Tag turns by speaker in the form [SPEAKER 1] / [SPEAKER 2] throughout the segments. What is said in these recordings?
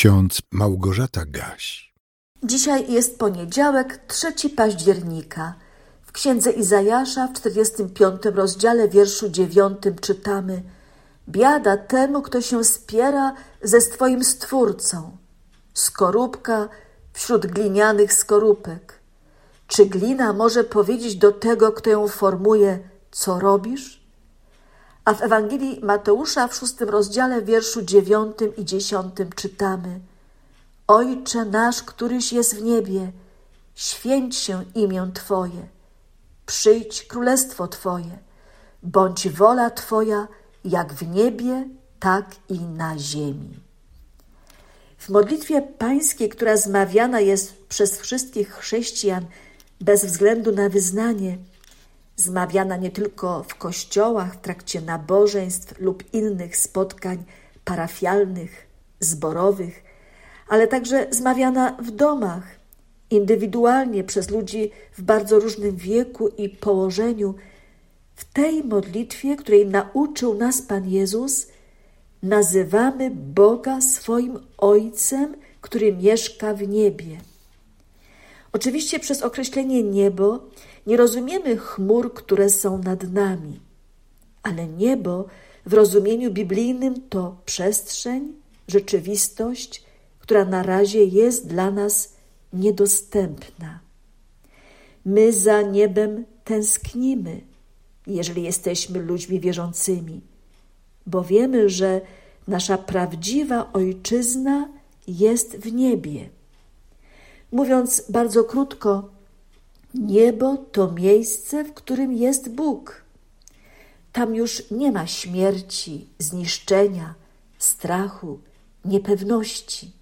[SPEAKER 1] ksiądz Małgorzata Gaś.
[SPEAKER 2] Dzisiaj jest poniedziałek, 3 października. W księdze Izajasza w 45 rozdziale wierszu 9 czytamy Biada temu, kto się spiera ze swoim Stwórcą. Skorupka wśród glinianych skorupek. Czy glina może powiedzieć do tego, kto ją formuje, co robisz? A w Ewangelii Mateusza w szóstym rozdziale wierszu dziewiątym i dziesiątym czytamy. Ojcze nasz, któryś jest w niebie, święć się imię Twoje, przyjdź królestwo Twoje, bądź wola Twoja, jak w niebie, tak i na ziemi. W modlitwie pańskiej, która zmawiana jest przez wszystkich chrześcijan bez względu na wyznanie, zmawiana nie tylko w kościołach w trakcie nabożeństw lub innych spotkań parafialnych, zborowych, ale także zmawiana w domach, indywidualnie przez ludzi w bardzo różnym wieku i położeniu. W tej modlitwie, której nauczył nas Pan Jezus, nazywamy Boga swoim Ojcem, który mieszka w niebie. Oczywiście przez określenie niebo nie rozumiemy chmur, które są nad nami, ale niebo w rozumieniu biblijnym to przestrzeń, rzeczywistość, która na razie jest dla nas niedostępna. My za niebem tęsknimy, jeżeli jesteśmy ludźmi wierzącymi, bo wiemy, że nasza prawdziwa ojczyzna jest w niebie. Mówiąc bardzo krótko, niebo to miejsce, w którym jest Bóg. Tam już nie ma śmierci, zniszczenia, strachu, niepewności.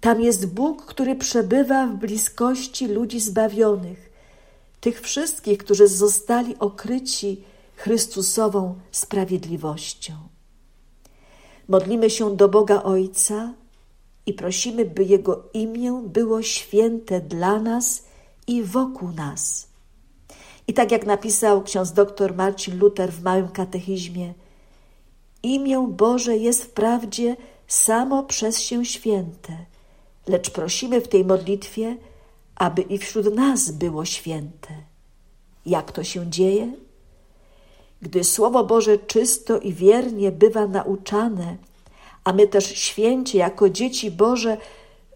[SPEAKER 2] Tam jest Bóg, który przebywa w bliskości ludzi zbawionych, tych wszystkich, którzy zostali okryci Chrystusową sprawiedliwością. Modlimy się do Boga Ojca i prosimy, by Jego imię było święte dla nas i wokół nas. I tak jak napisał ksiądz dr Marcin Luther w Małym Katechizmie, imię Boże jest wprawdzie samo przez się święte, lecz prosimy w tej modlitwie, aby i wśród nas było święte. Jak to się dzieje? Gdy Słowo Boże czysto i wiernie bywa nauczane, a my też święci jako dzieci Boże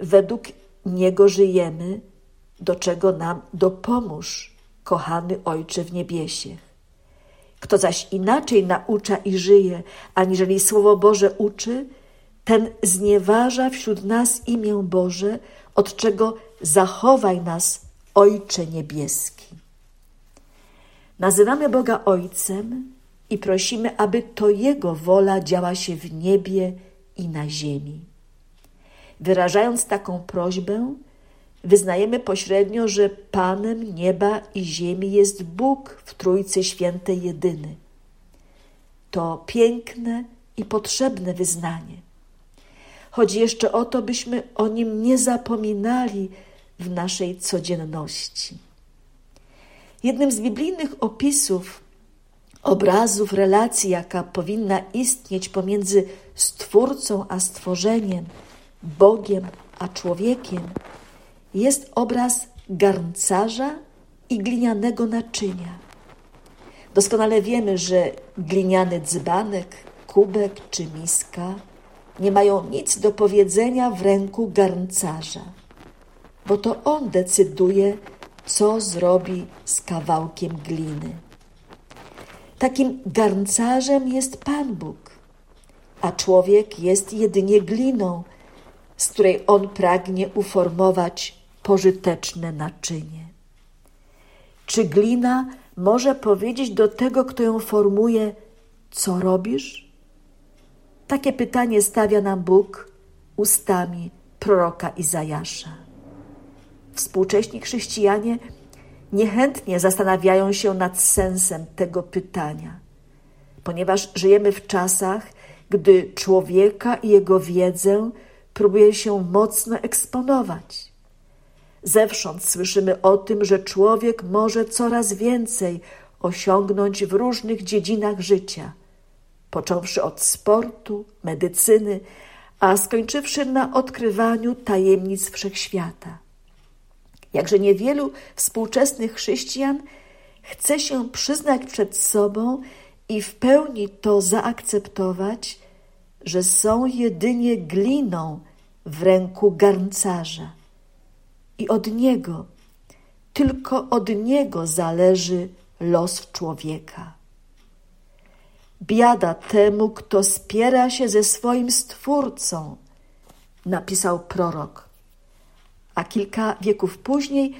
[SPEAKER 2] według Niego żyjemy, do czego nam dopomóż, kochany Ojcze w niebiesie. Kto zaś inaczej naucza i żyje, aniżeli Słowo Boże uczy, ten znieważa wśród nas imię Boże, od czego zachowaj nas, Ojcze Niebieski. Nazywamy Boga Ojcem i prosimy, aby to Jego wola działa się w niebie i na ziemi. Wyrażając taką prośbę, wyznajemy pośrednio, że Panem nieba i ziemi jest Bóg w Trójcy Świętej jedyny. To piękne i potrzebne wyznanie. Chodzi jeszcze o to, byśmy o nim nie zapominali w naszej codzienności. Jednym z biblijnych opisów, obrazów, relacji, jaka powinna istnieć pomiędzy Stwórcą a stworzeniem, Bogiem a człowiekiem, jest obraz garncarza i glinianego naczynia. Doskonale wiemy, że gliniany dzbanek, kubek czy miska nie mają nic do powiedzenia w ręku garncarza, bo to on decyduje, co zrobi z kawałkiem gliny. Takim garncarzem jest Pan Bóg, a człowiek jest jedynie gliną, z której on pragnie uformować pożyteczne naczynie. Czy glina może powiedzieć do tego, kto ją formuje, co robisz? Takie pytanie stawia nam Bóg ustami proroka Izajasza. Współcześni chrześcijanie niechętnie zastanawiają się nad sensem tego pytania, ponieważ żyjemy w czasach, gdy człowieka i jego wiedzę próbuje się mocno eksponować. Zewsząd słyszymy o tym, że człowiek może coraz więcej osiągnąć w różnych dziedzinach życia, począwszy od sportu, medycyny, a skończywszy na odkrywaniu tajemnic wszechświata. Jakże niewielu współczesnych chrześcijan chce się przyznać przed sobą i w pełni to zaakceptować, że są jedynie gliną w ręku garncarza. I od niego, tylko od niego zależy los człowieka. Biada temu, kto spiera się ze swoim Stwórcą, napisał prorok. A kilka wieków później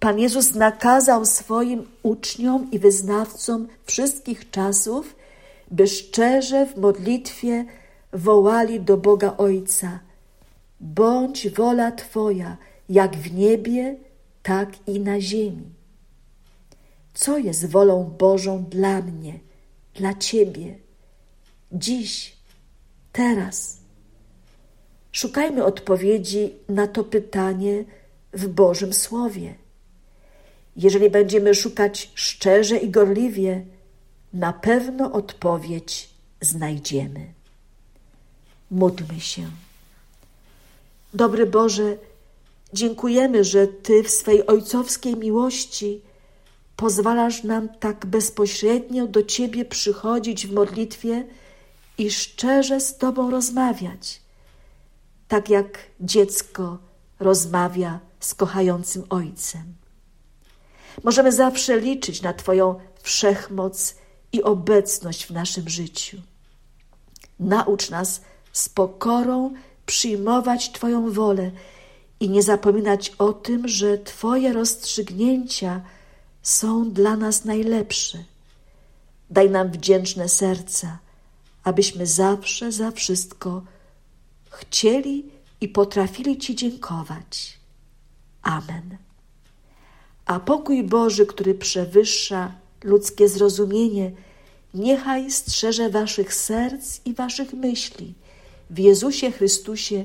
[SPEAKER 2] Pan Jezus nakazał swoim uczniom i wyznawcom wszystkich czasów, by szczerze w modlitwie wołali do Boga Ojca: Bądź wola Twoja, jak w niebie, tak i na ziemi. Co jest wolą Bożą dla mnie, dla Ciebie, dziś, teraz? Szukajmy odpowiedzi na to pytanie w Bożym Słowie. Jeżeli będziemy szukać szczerze i gorliwie, na pewno odpowiedź znajdziemy. Módlmy się. Dobry Boże, dziękujemy, że Ty w swej ojcowskiej miłości pozwalasz nam tak bezpośrednio do Ciebie przychodzić w modlitwie i szczerze z Tobą rozmawiać, tak jak dziecko rozmawia z kochającym Ojcem. Możemy zawsze liczyć na Twoją wszechmoc i obecność w naszym życiu. Naucz nas z pokorą przyjmować Twoją wolę i nie zapominać o tym, że Twoje rozstrzygnięcia są dla nas najlepsze. Daj nam wdzięczne serca, abyśmy zawsze za wszystko chcieli i potrafili Ci dziękować. Amen. A pokój Boży, który przewyższa ludzkie zrozumienie, niechaj strzeże waszych serc i waszych myśli w Jezusie Chrystusie